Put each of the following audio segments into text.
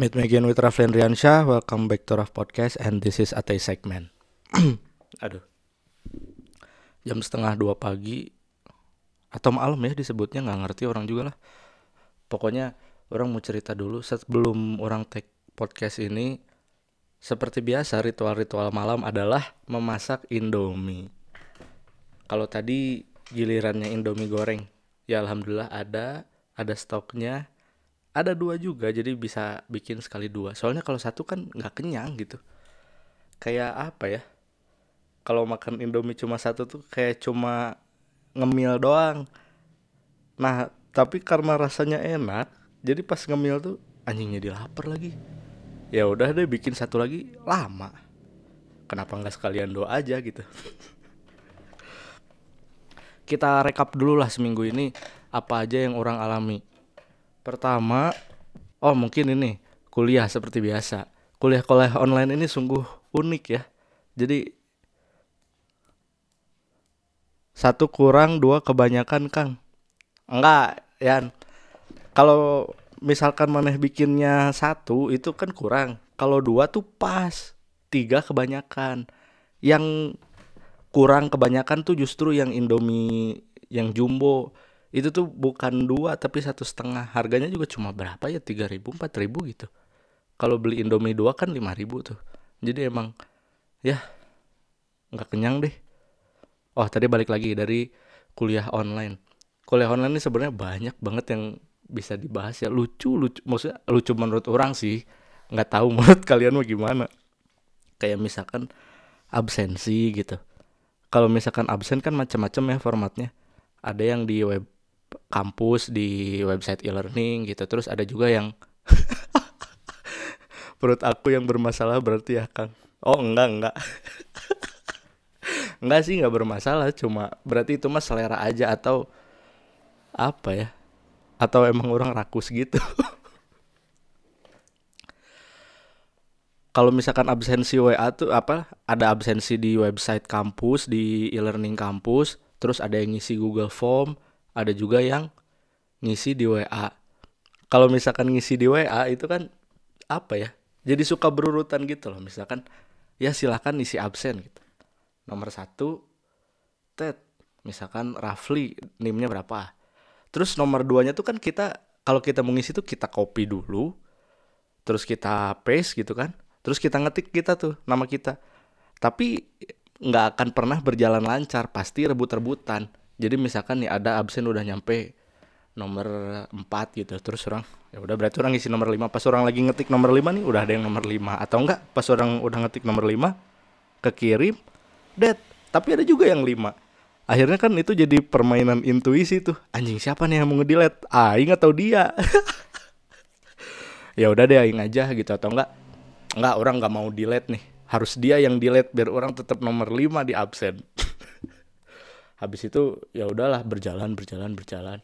Meet me again with Rafli Riansyah. Welcome back to Raf Podcast and this is Atay Segment. Aduh. Jam setengah dua pagi atau malam ya disebutnya nggak ngerti orang juga lah. Pokoknya orang mau cerita dulu sebelum orang take podcast ini. Seperti biasa ritual-ritual malam adalah memasak Indomie. Kalau tadi gilirannya Indomie goreng, ya alhamdulillah ada, ada stoknya ada dua juga jadi bisa bikin sekali dua. Soalnya kalau satu kan nggak kenyang gitu. Kayak apa ya? Kalau makan indomie cuma satu tuh kayak cuma ngemil doang. Nah tapi karena rasanya enak jadi pas ngemil tuh anjing jadi lapar lagi. Ya udah deh bikin satu lagi lama. Kenapa nggak sekalian doa aja gitu? Kita rekap dulu lah seminggu ini apa aja yang orang alami Pertama, oh mungkin ini kuliah seperti biasa. Kuliah-kuliah online ini sungguh unik ya. Jadi satu kurang dua kebanyakan Kang. Enggak, Yan. Kalau misalkan maneh bikinnya satu itu kan kurang. Kalau dua tuh pas. Tiga kebanyakan. Yang kurang kebanyakan tuh justru yang Indomie yang jumbo itu tuh bukan dua tapi satu setengah. Harganya juga cuma berapa ya? Tiga ribu empat ribu gitu. Kalau beli Indomie dua kan lima ribu tuh. Jadi emang ya nggak kenyang deh. Oh tadi balik lagi dari kuliah online. Kuliah online ini sebenarnya banyak banget yang bisa dibahas ya. Lucu lucu maksudnya lucu menurut orang sih. Nggak tahu menurut kalian mau gimana. Kayak misalkan absensi gitu. Kalau misalkan absen kan macam-macam ya formatnya. Ada yang di web kampus di website e-learning gitu. Terus ada juga yang perut aku yang bermasalah berarti ya Kang. Oh enggak enggak. Enggak sih enggak bermasalah. Cuma berarti itu mah selera aja atau apa ya? Atau emang orang rakus gitu? Kalau misalkan absensi WA tuh apa? Ada absensi di website kampus di e-learning kampus terus ada yang ngisi Google Form ada juga yang ngisi di WA kalau misalkan ngisi di WA itu kan apa ya? Jadi suka berurutan gitu loh. Misalkan ya silahkan isi absen gitu. Nomor satu tet misalkan Rafli nimnya berapa? Terus nomor duanya tuh kan kita kalau kita mau ngisi tuh kita copy dulu terus kita paste gitu kan. Terus kita ngetik kita tuh nama kita. Tapi nggak akan pernah berjalan lancar pasti rebut-rebutan jadi misalkan nih ada absen udah nyampe nomor 4 gitu terus orang ya udah berarti orang isi nomor 5 pas orang lagi ngetik nomor 5 nih udah ada yang nomor 5 atau enggak pas orang udah ngetik nomor 5 kekirim dead. Tapi ada juga yang 5 akhirnya kan itu jadi permainan intuisi tuh. Anjing siapa nih yang mau ngedelete? Aing atau dia? Ya udah deh aing aja gitu. Atau enggak enggak orang nggak mau delete nih. Harus dia yang delete biar orang tetap nomor 5 di absen habis itu ya udahlah berjalan berjalan berjalan.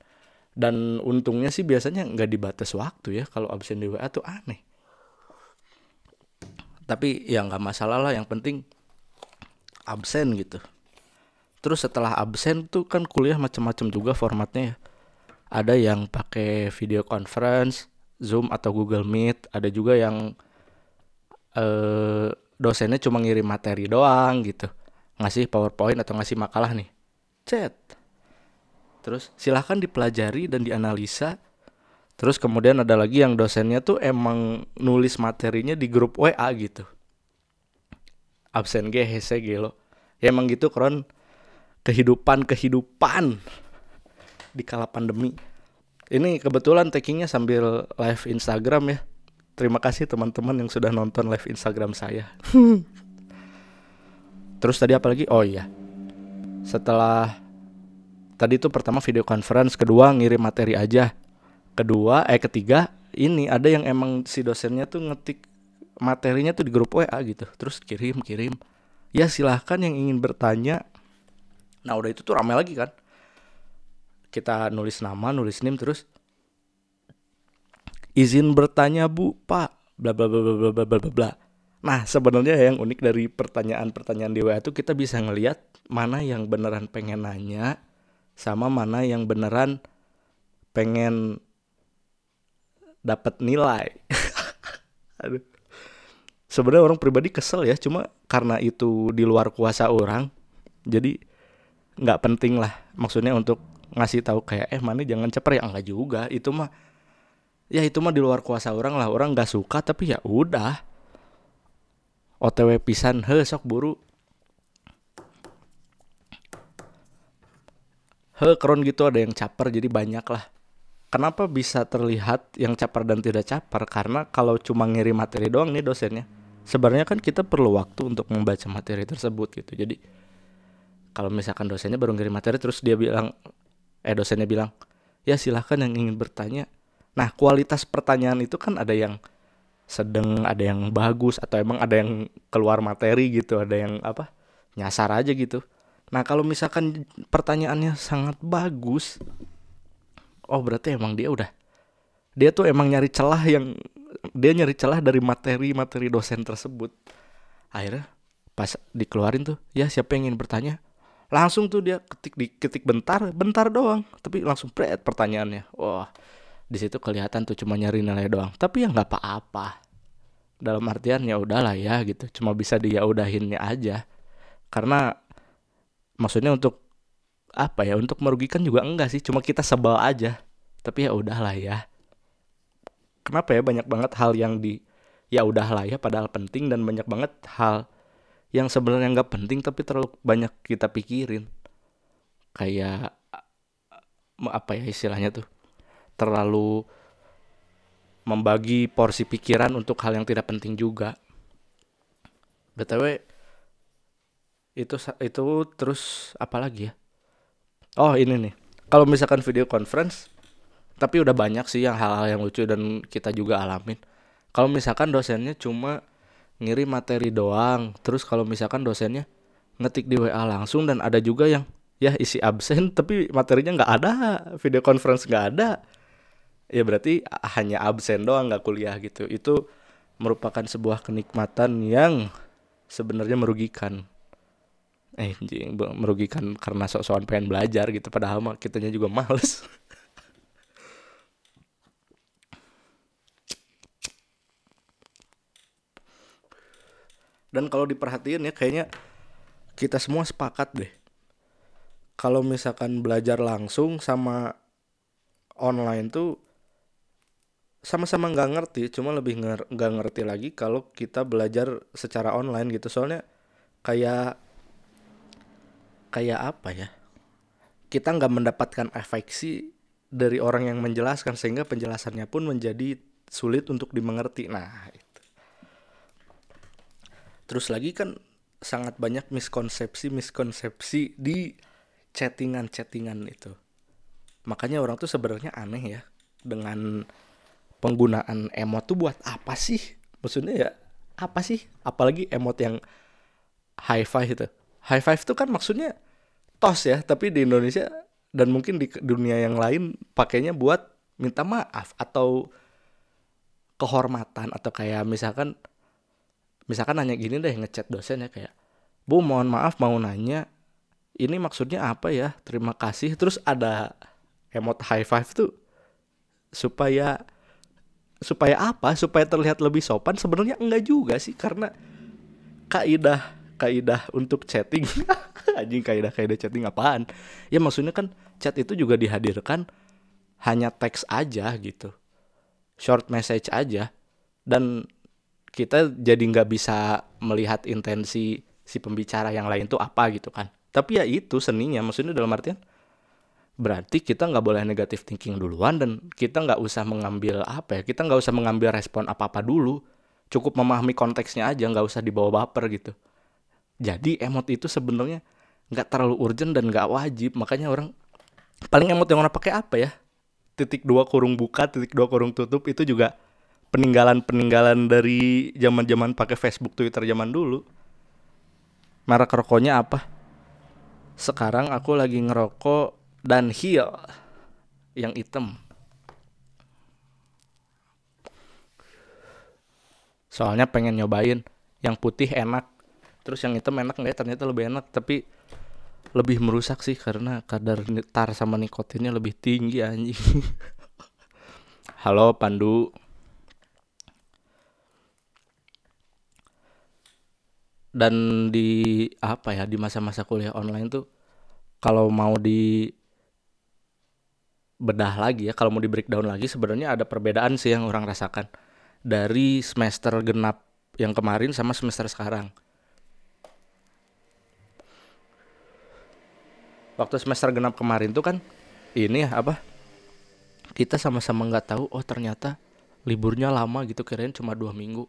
Dan untungnya sih biasanya nggak dibatas waktu ya kalau absen di WA tuh aneh. Tapi ya nggak masalah lah yang penting absen gitu. Terus setelah absen tuh kan kuliah macam-macam juga formatnya ya. Ada yang pakai video conference Zoom atau Google Meet. Ada juga yang eh, dosennya cuma ngirim materi doang gitu. Ngasih PowerPoint atau ngasih makalah nih chat. Terus silahkan dipelajari dan dianalisa. Terus kemudian ada lagi yang dosennya tuh emang nulis materinya di grup WA gitu. Absen ge hese gelo. Ya emang gitu kron kehidupan-kehidupan di kala pandemi. Ini kebetulan takingnya sambil live Instagram ya. Terima kasih teman-teman yang sudah nonton live Instagram saya. Terus tadi apa lagi? Oh iya, setelah tadi itu pertama video conference, kedua ngirim materi aja. Kedua, eh ketiga ini ada yang emang si dosennya tuh ngetik materinya tuh di grup WA gitu. Terus kirim kirim. Ya silahkan yang ingin bertanya. Nah udah itu tuh rame lagi kan. Kita nulis nama, nulis nim terus izin bertanya bu pak bla bla bla bla bla bla bla bla Nah, sebenarnya yang unik dari pertanyaan-pertanyaan di WA itu kita bisa ngelihat mana yang beneran pengen nanya sama mana yang beneran pengen dapat nilai. Sebenarnya orang pribadi kesel ya, cuma karena itu di luar kuasa orang, jadi nggak penting lah. Maksudnya untuk ngasih tahu kayak eh mana jangan ceper ya enggak juga. Itu mah ya itu mah di luar kuasa orang lah. Orang nggak suka tapi ya udah. OTW pisan he sok buru. He kron gitu ada yang caper jadi banyak lah. Kenapa bisa terlihat yang caper dan tidak caper? Karena kalau cuma ngirim materi doang nih dosennya. Sebenarnya kan kita perlu waktu untuk membaca materi tersebut gitu. Jadi kalau misalkan dosennya baru ngirim materi terus dia bilang eh dosennya bilang ya silahkan yang ingin bertanya. Nah kualitas pertanyaan itu kan ada yang sedang ada yang bagus atau emang ada yang keluar materi gitu ada yang apa nyasar aja gitu nah kalau misalkan pertanyaannya sangat bagus oh berarti emang dia udah dia tuh emang nyari celah yang dia nyari celah dari materi-materi dosen tersebut. Akhirnya pas dikeluarin tuh ya siapa yang ingin bertanya? Langsung tuh dia ketik di ketik bentar bentar doang. Tapi langsung pret pertanyaannya. Wah di situ kelihatan tuh cuma nyari nilai doang. Tapi ya nggak apa-apa. Dalam artian ya udahlah ya gitu. Cuma bisa dia udahinnya aja. Karena maksudnya untuk apa ya? Untuk merugikan juga enggak sih cuma kita sebel aja. Tapi ya udahlah ya. Kenapa ya banyak banget hal yang di ya udahlah ya padahal penting dan banyak banget hal yang sebenarnya nggak penting tapi terlalu banyak kita pikirin. Kayak apa ya istilahnya tuh? Terlalu membagi porsi pikiran untuk hal yang tidak penting juga. Btw itu itu terus apa lagi ya? Oh ini nih. Kalau misalkan video conference tapi udah banyak sih yang hal-hal yang lucu dan kita juga alamin. Kalau misalkan dosennya cuma ngirim materi doang terus kalau misalkan dosennya ngetik di WA langsung dan ada juga yang ya isi absen tapi materinya nggak ada video conference nggak ada. Ya berarti hanya absen doang nggak kuliah gitu. Itu merupakan sebuah kenikmatan yang sebenarnya merugikan eh anjing merugikan karena sok-sokan pengen belajar gitu padahal mah kitanya juga males. Dan kalau diperhatiin ya kayaknya kita semua sepakat deh. Kalau misalkan belajar langsung sama online tuh sama-sama nggak ngerti cuma lebih nggak ngerti lagi kalau kita belajar secara online gitu. Soalnya kayak kayak apa ya? Kita nggak mendapatkan efeksi dari orang yang menjelaskan sehingga penjelasannya pun menjadi sulit untuk dimengerti. Nah itu. Terus lagi kan sangat banyak miskonsepsi miskonsepsi di chattingan chattingan itu. Makanya orang tuh sebenarnya aneh ya dengan penggunaan emot tuh buat apa sih? Maksudnya ya apa sih? Apalagi emot yang high five itu. High five itu kan maksudnya tos ya tapi di Indonesia dan mungkin di dunia yang lain pakainya buat minta maaf atau kehormatan atau kayak misalkan misalkan nanya gini deh ngechat dosen ya kayak bu mohon maaf mau nanya ini maksudnya apa ya? Terima kasih. Terus ada emot high five tuh supaya supaya apa? Supaya terlihat lebih sopan? Sebenarnya enggak juga sih karena kaidah kaidah untuk chatting. Anjing kaidah kaidah chatting apaan? Ya maksudnya kan chat itu juga dihadirkan hanya teks aja gitu. Short message aja. Dan kita jadi nggak bisa melihat intensi si pembicara yang lain tuh apa gitu kan. Tapi ya itu seninya maksudnya dalam artian berarti kita nggak boleh negatif thinking duluan dan kita nggak usah mengambil apa ya kita nggak usah mengambil respon apa apa dulu. Cukup memahami konteksnya aja nggak usah dibawa baper gitu jadi emot itu sebenarnya nggak terlalu urgent dan nggak wajib. Makanya orang paling emot yang orang pakai apa ya? Titik dua kurung buka titik dua kurung tutup itu juga peninggalan peninggalan dari zaman zaman pakai Facebook Twitter zaman dulu. Merek rokoknya apa? Sekarang aku lagi ngerokok dan heel yang hitam. Soalnya pengen nyobain yang putih enak terus yang hitam enak nggak ya? Ternyata lebih enak tapi lebih merusak sih karena kadar tar sama nikotinnya lebih tinggi anjing. Halo Pandu. Dan di apa ya di masa-masa kuliah online tuh kalau mau di bedah lagi ya kalau mau di breakdown lagi sebenarnya ada perbedaan sih yang orang rasakan. Dari semester genap yang kemarin sama semester sekarang waktu semester genap kemarin tuh kan ini ya apa kita sama-sama nggak tahu oh ternyata liburnya lama gitu kirain cuma dua minggu.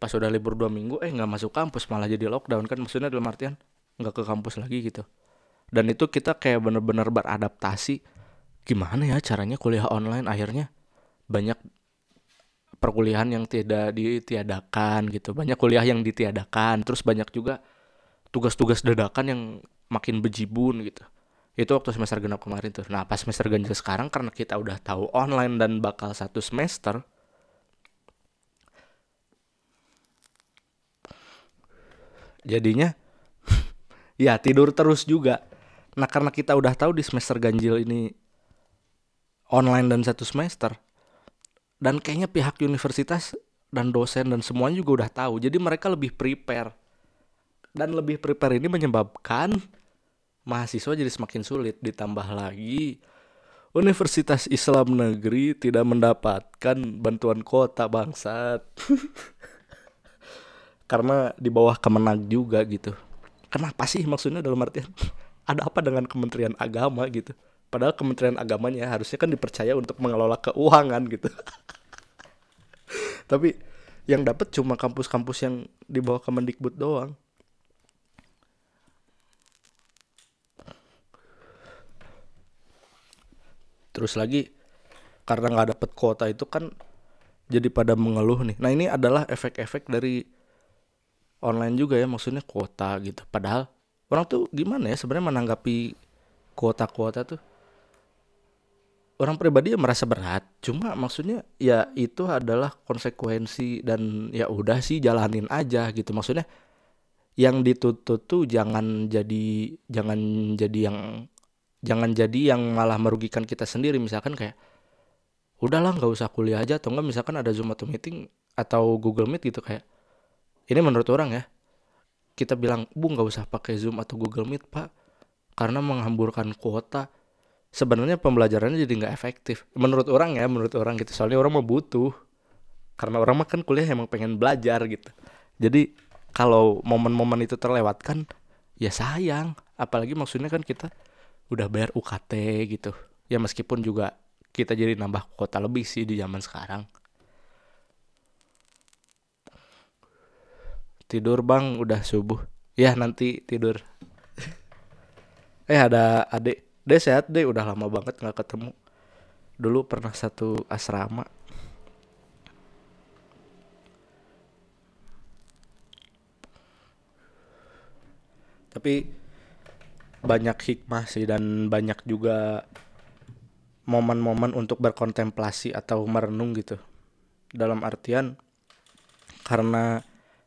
Pas udah libur dua minggu eh nggak masuk kampus malah jadi lockdown kan maksudnya dalam artian nggak ke kampus lagi gitu. Dan itu kita kayak bener-bener beradaptasi. Gimana ya caranya kuliah online? Akhirnya banyak perkuliahan yang tidak ditiadakan gitu banyak kuliah yang ditiadakan terus banyak juga tugas-tugas dadakan yang makin bejibun gitu. Itu waktu semester genap kemarin tuh. Nah pas semester ganjil sekarang karena kita udah tahu online dan bakal satu semester jadinya ya tidur terus juga. Nah karena kita udah tahu di semester ganjil ini online dan satu semester dan kayaknya pihak universitas dan dosen dan semuanya juga udah tahu. Jadi mereka lebih prepare. Dan lebih prepare ini menyebabkan mahasiswa jadi semakin sulit. Ditambah lagi Universitas Islam Negeri tidak mendapatkan bantuan kota bangsat. Karena di bawah Kemenag juga gitu. Kenapa sih maksudnya dalam artian? Ada apa dengan Kementerian Agama gitu? Padahal Kementerian Agamanya harusnya kan dipercaya untuk mengelola keuangan gitu. Tapi yang dapat cuma kampus-kampus yang di bawah Kemendikbud doang. Terus lagi karena nggak dapet kuota itu kan jadi pada mengeluh nih. Nah ini adalah efek-efek dari online juga ya maksudnya kuota gitu. Padahal orang tuh gimana ya sebenarnya menanggapi kuota-kuota tuh orang pribadi ya merasa berat cuma maksudnya ya itu adalah konsekuensi dan ya udah sih jalanin aja gitu maksudnya yang ditutup tuh jangan jadi jangan jadi yang jangan jadi yang malah merugikan kita sendiri. Misalkan kayak udahlah nggak usah kuliah aja. Atau enggak misalkan ada zoom atau meeting atau google meet gitu kayak ini menurut orang ya kita bilang bu nggak usah pakai zoom atau google meet pak karena menghamburkan kuota sebenarnya pembelajarannya jadi nggak efektif. Menurut orang ya menurut orang gitu. Soalnya orang mau butuh. Karena orang makan kuliah emang pengen belajar gitu. Jadi kalau momen-momen itu terlewatkan ya sayang. Apalagi maksudnya kan kita udah bayar UKT gitu. Ya meskipun juga kita jadi nambah kota lebih sih di zaman sekarang. Tidur bang udah subuh. Ya nanti tidur. Eh ada adik. Deh sehat deh udah lama banget nggak ketemu. Dulu pernah satu asrama. Tapi banyak hikmah sih dan banyak juga momen-momen untuk berkontemplasi atau merenung gitu. Dalam artian karena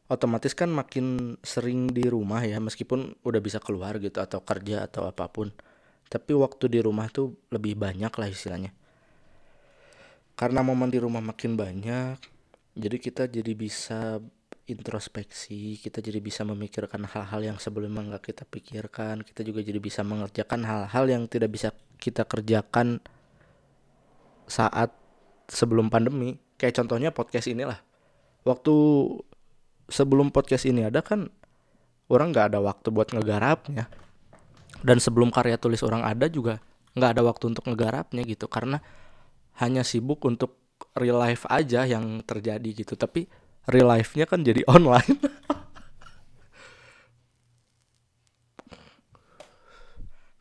otomatis kan makin sering di rumah ya meskipun udah bisa keluar gitu atau kerja atau apa pun. Tapi waktu di rumah tuh lebih banyak lah istilahnya. Karena momen di rumah makin banyak jadi kita jadi bisa introspeksi kita jadi bisa memikirkan hal-hal yang sebelumnya nggak kita pikirkan kita juga jadi bisa mengerjakan hal-hal yang tidak bisa kita kerjakan saat sebelum pandemi. Kayak contohnya podcast inilah. Waktu sebelum podcast ini ada kan orang nggak ada waktu buat ngegarapnya. Dan sebelum karya tulis orang ada juga nggak ada waktu untuk ngegarapnya gitu. Karena hanya sibuk untuk real life aja yang terjadi gitu. Tapi real life-nya kan jadi online.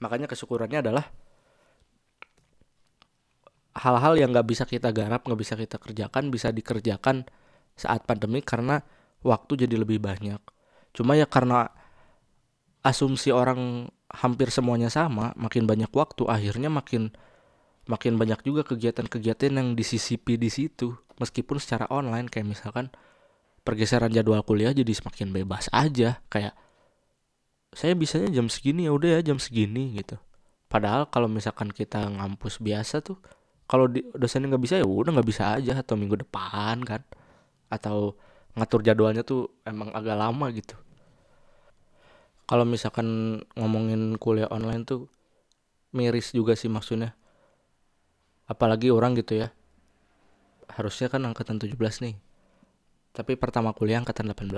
Makanya kesyukurannya adalah hal-hal yang nggak bisa kita garap nggak bisa kita kerjakan bisa dikerjakan saat pandemi karena waktu jadi lebih banyak. Cuma ya karena asumsi orang hampir semuanya sama, makin banyak waktu, akhirnya makin makin banyak juga kegiatan-kegiatan yang disisipi di situ, meskipun secara online kayak misalkan pergeseran jadwal kuliah jadi semakin bebas aja, kayak saya bisanya jam segini ya udah ya jam segini gitu. Padahal kalau misalkan kita ngampus biasa tuh, kalau dosennya nggak bisa ya udah nggak bisa aja atau minggu depan kan, atau ngatur jadwalnya tuh emang agak lama gitu. Kalau misalkan ngomongin kuliah online tuh miris juga sih maksudnya. Apalagi orang gitu ya. Harusnya kan angkatan 17 nih tapi pertama kuliah angkatan 18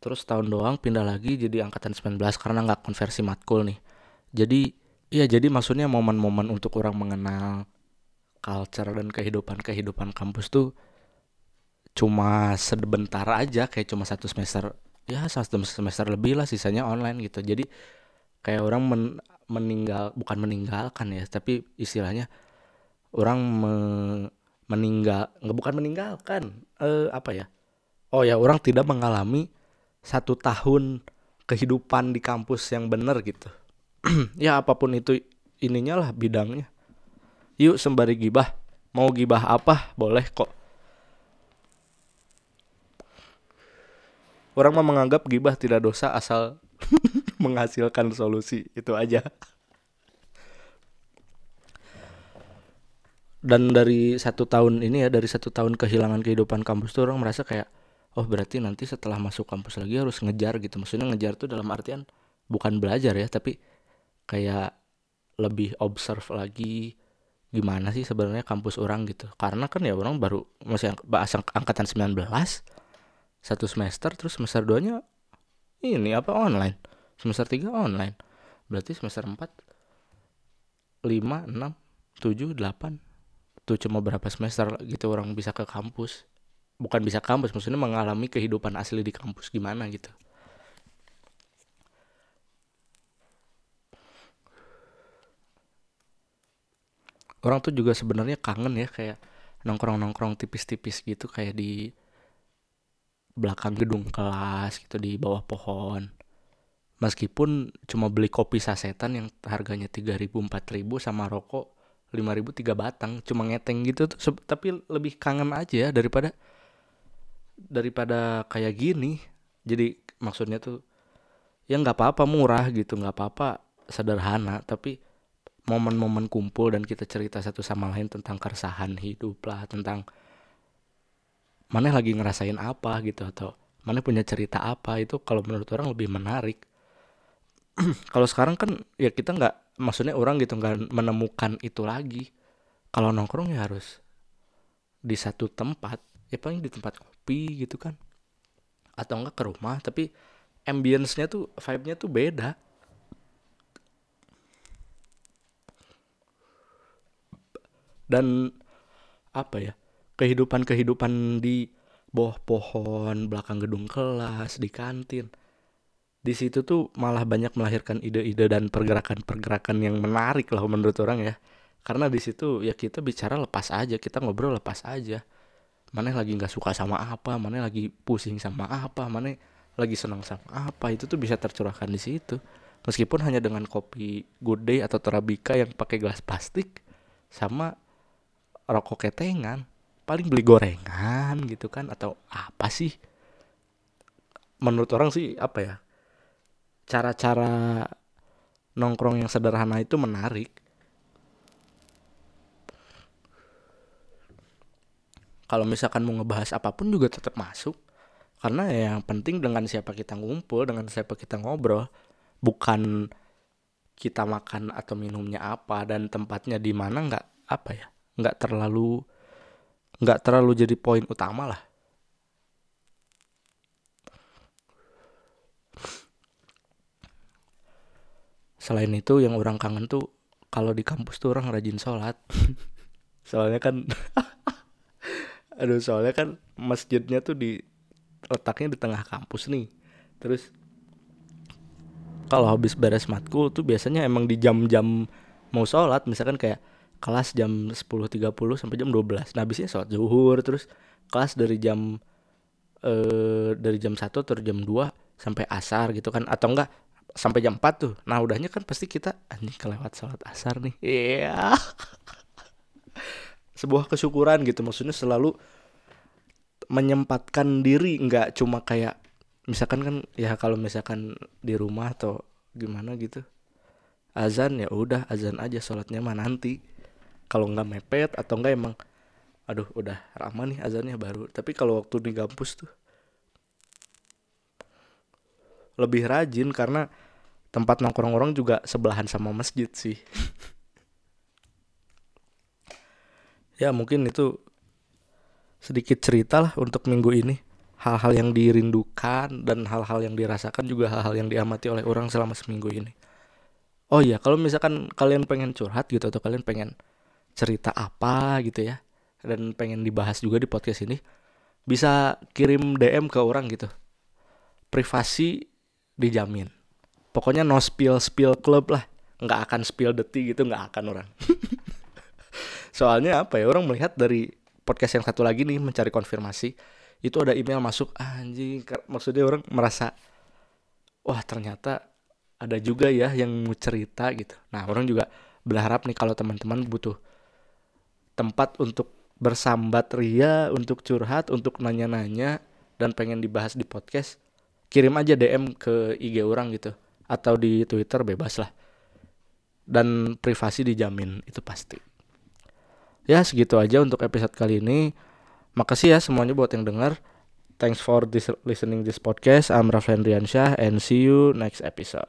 terus tahun doang pindah lagi jadi angkatan 19 karena nggak konversi matkul nih. Jadi iya jadi maksudnya momen-momen untuk orang mengenal culture dan kehidupan-kehidupan kampus tuh cuma sebentar aja kayak cuma satu semester. Ya satu semester lebih lah sisanya online gitu. Jadi kayak orang men meninggal bukan meninggalkan ya tapi istilahnya orang me meninggal nggak bukan meninggalkan eh apa ya oh ya orang tidak mengalami satu tahun kehidupan di kampus yang benar gitu. Ya apa pun itu ininya lah bidangnya. Yuk sembari gibah. Mau gibah apa? Boleh kok. Orang mah menganggap gibah tidak dosa asal menghasilkan solusi. Itu aja. Dan dari satu tahun ini ya dari satu tahun kehilangan kehidupan kampus tuh orang merasa kayak oh berarti nanti setelah masuk kampus lagi harus ngejar gitu. Maksudnya ngejar tuh dalam artian bukan belajar ya tapi kayak lebih observe lagi gimana sih sebenarnya kampus orang gitu. Karena kan ya orang baru masih bahasa angkatan 19 satu semester terus semester 2 nya ini apa online. Semester 3 online. Berarti semester 4 5 6 7 8 tuh cuma berapa semester gitu orang bisa ke kampus bukan bisa kampus maksudnya mengalami kehidupan asli di kampus gimana gitu. Orang tuh juga sebenarnya kangen ya kayak nongkrong-nongkrong tipis-tipis gitu kayak di belakang gedung kelas gitu di bawah pohon. Meskipun cuma beli kopi sasetan yang harganya 3000 4000 sama rokok 5000 tiga batang cuma ngeteng gitu tuh tapi lebih kangen aja daripada daripada kayak gini. Jadi maksudnya tuh ya nggak apa-apa murah gitu nggak apa-apa sederhana. Tapi momen-momen kumpul dan kita cerita satu sama lain tentang keresahan hidup lah tentang mana lagi ngerasain apa gitu atau mana punya cerita apa itu kalau menurut orang lebih menarik. Kalau sekarang kan ya kita nggak maksudnya orang gitu nggak menemukan itu lagi. Kalau nongkrong ya harus di satu tempat ya paling di tempat kopi gitu kan. Atau enggak ke rumah tapi ambience-nya tuh vibe-nya tuh beda. Dan apa ya kehidupan-kehidupan di bawah pohon belakang gedung kelas di kantin di situ tuh malah banyak melahirkan ide-ide dan pergerakan-pergerakan yang menarik lah menurut orang ya. Karena di situ ya kita bicara lepas aja kita ngobrol lepas aja mana lagi nggak suka sama apa mana lagi pusing sama apa mana lagi senang sama apa itu tuh bisa tercurahkan di situ. Meskipun hanya dengan kopi good day atau terabika yang pakai gelas plastik sama rokok ketengan paling beli gorengan gitu kan atau apa sih? Menurut orang sih apa ya cara-cara nongkrong yang sederhana itu menarik kalau misalkan mau ngebahas apa pun juga tetap masuk. Karena ya yang penting dengan siapa kita ngumpul dengan siapa kita ngobrol bukan kita makan atau minumnya apa dan tempatnya di mana nggak apa ya nggak terlalu nggak terlalu jadi poin utama lah. Selain itu yang orang kangen tuh kalau di kampus tuh orang rajin sholat. Soalnya kan aduh soalnya kan masjidnya tuh di letaknya di tengah kampus nih. Terus kalau habis beres matkul tuh biasanya emang di jam-jam mau sholat misalkan kayak kelas jam 10.30 sampai jam 12 nah habisnya sholat zuhur terus kelas dari jam eh dari jam 1 atau jam 2 sampai asar gitu kan atau enggak sampai jam 4 tuh. Nah udahnya kan pasti kita anjing kelewat sholat asar nih. Iya. yeah. sebuah kesyukuran gitu. Maksudnya selalu menyempatkan diri nggak cuma kayak misalkan kan ya kalau misalkan di rumah atau gimana gitu azan ya udah azan aja sholatnya mah nanti. Kalau nggak mepet atau enggak emang aduh udah ramah nih azannya baru. Tapi kalau waktu di kampus tuh lebih rajin karena tempat nongkrong orang juga sebelahan sama masjid sih ya mungkin itu sedikit cerita lah untuk minggu ini. Hal-hal yang dirindukan dan hal-hal yang dirasakan juga hal-hal yang diamati oleh orang selama seminggu ini. Oh iya kalau misalkan kalian pengen curhat gitu atau kalian pengen cerita apa gitu ya dan pengen dibahas juga di podcast ini bisa kirim DM ke orang gitu. Privasi dijamin. Pokoknya no spill spill club lah. Nggak akan spill detik gitu nggak akan orang soalnya apa ya orang melihat dari podcast yang satu lagi nih mencari konfirmasi itu ada email masuk anjing maksudnya orang merasa wah ternyata ada juga ya yang mau cerita gitu. Nah orang juga berharap nih kalau teman-teman butuh tempat untuk bersambat ria untuk curhat untuk nanya-nanya dan pengen dibahas di podcast kirim aja DM ke IG orang gitu atau di Twitter bebas lah. Dan privasi dijamin itu pasti ya segitu aja untuk episode kali ini. Makasih ya semuanya buat yang dengar thanks for this listening this podcast. I'm Raffi Andriansyah and see you next episode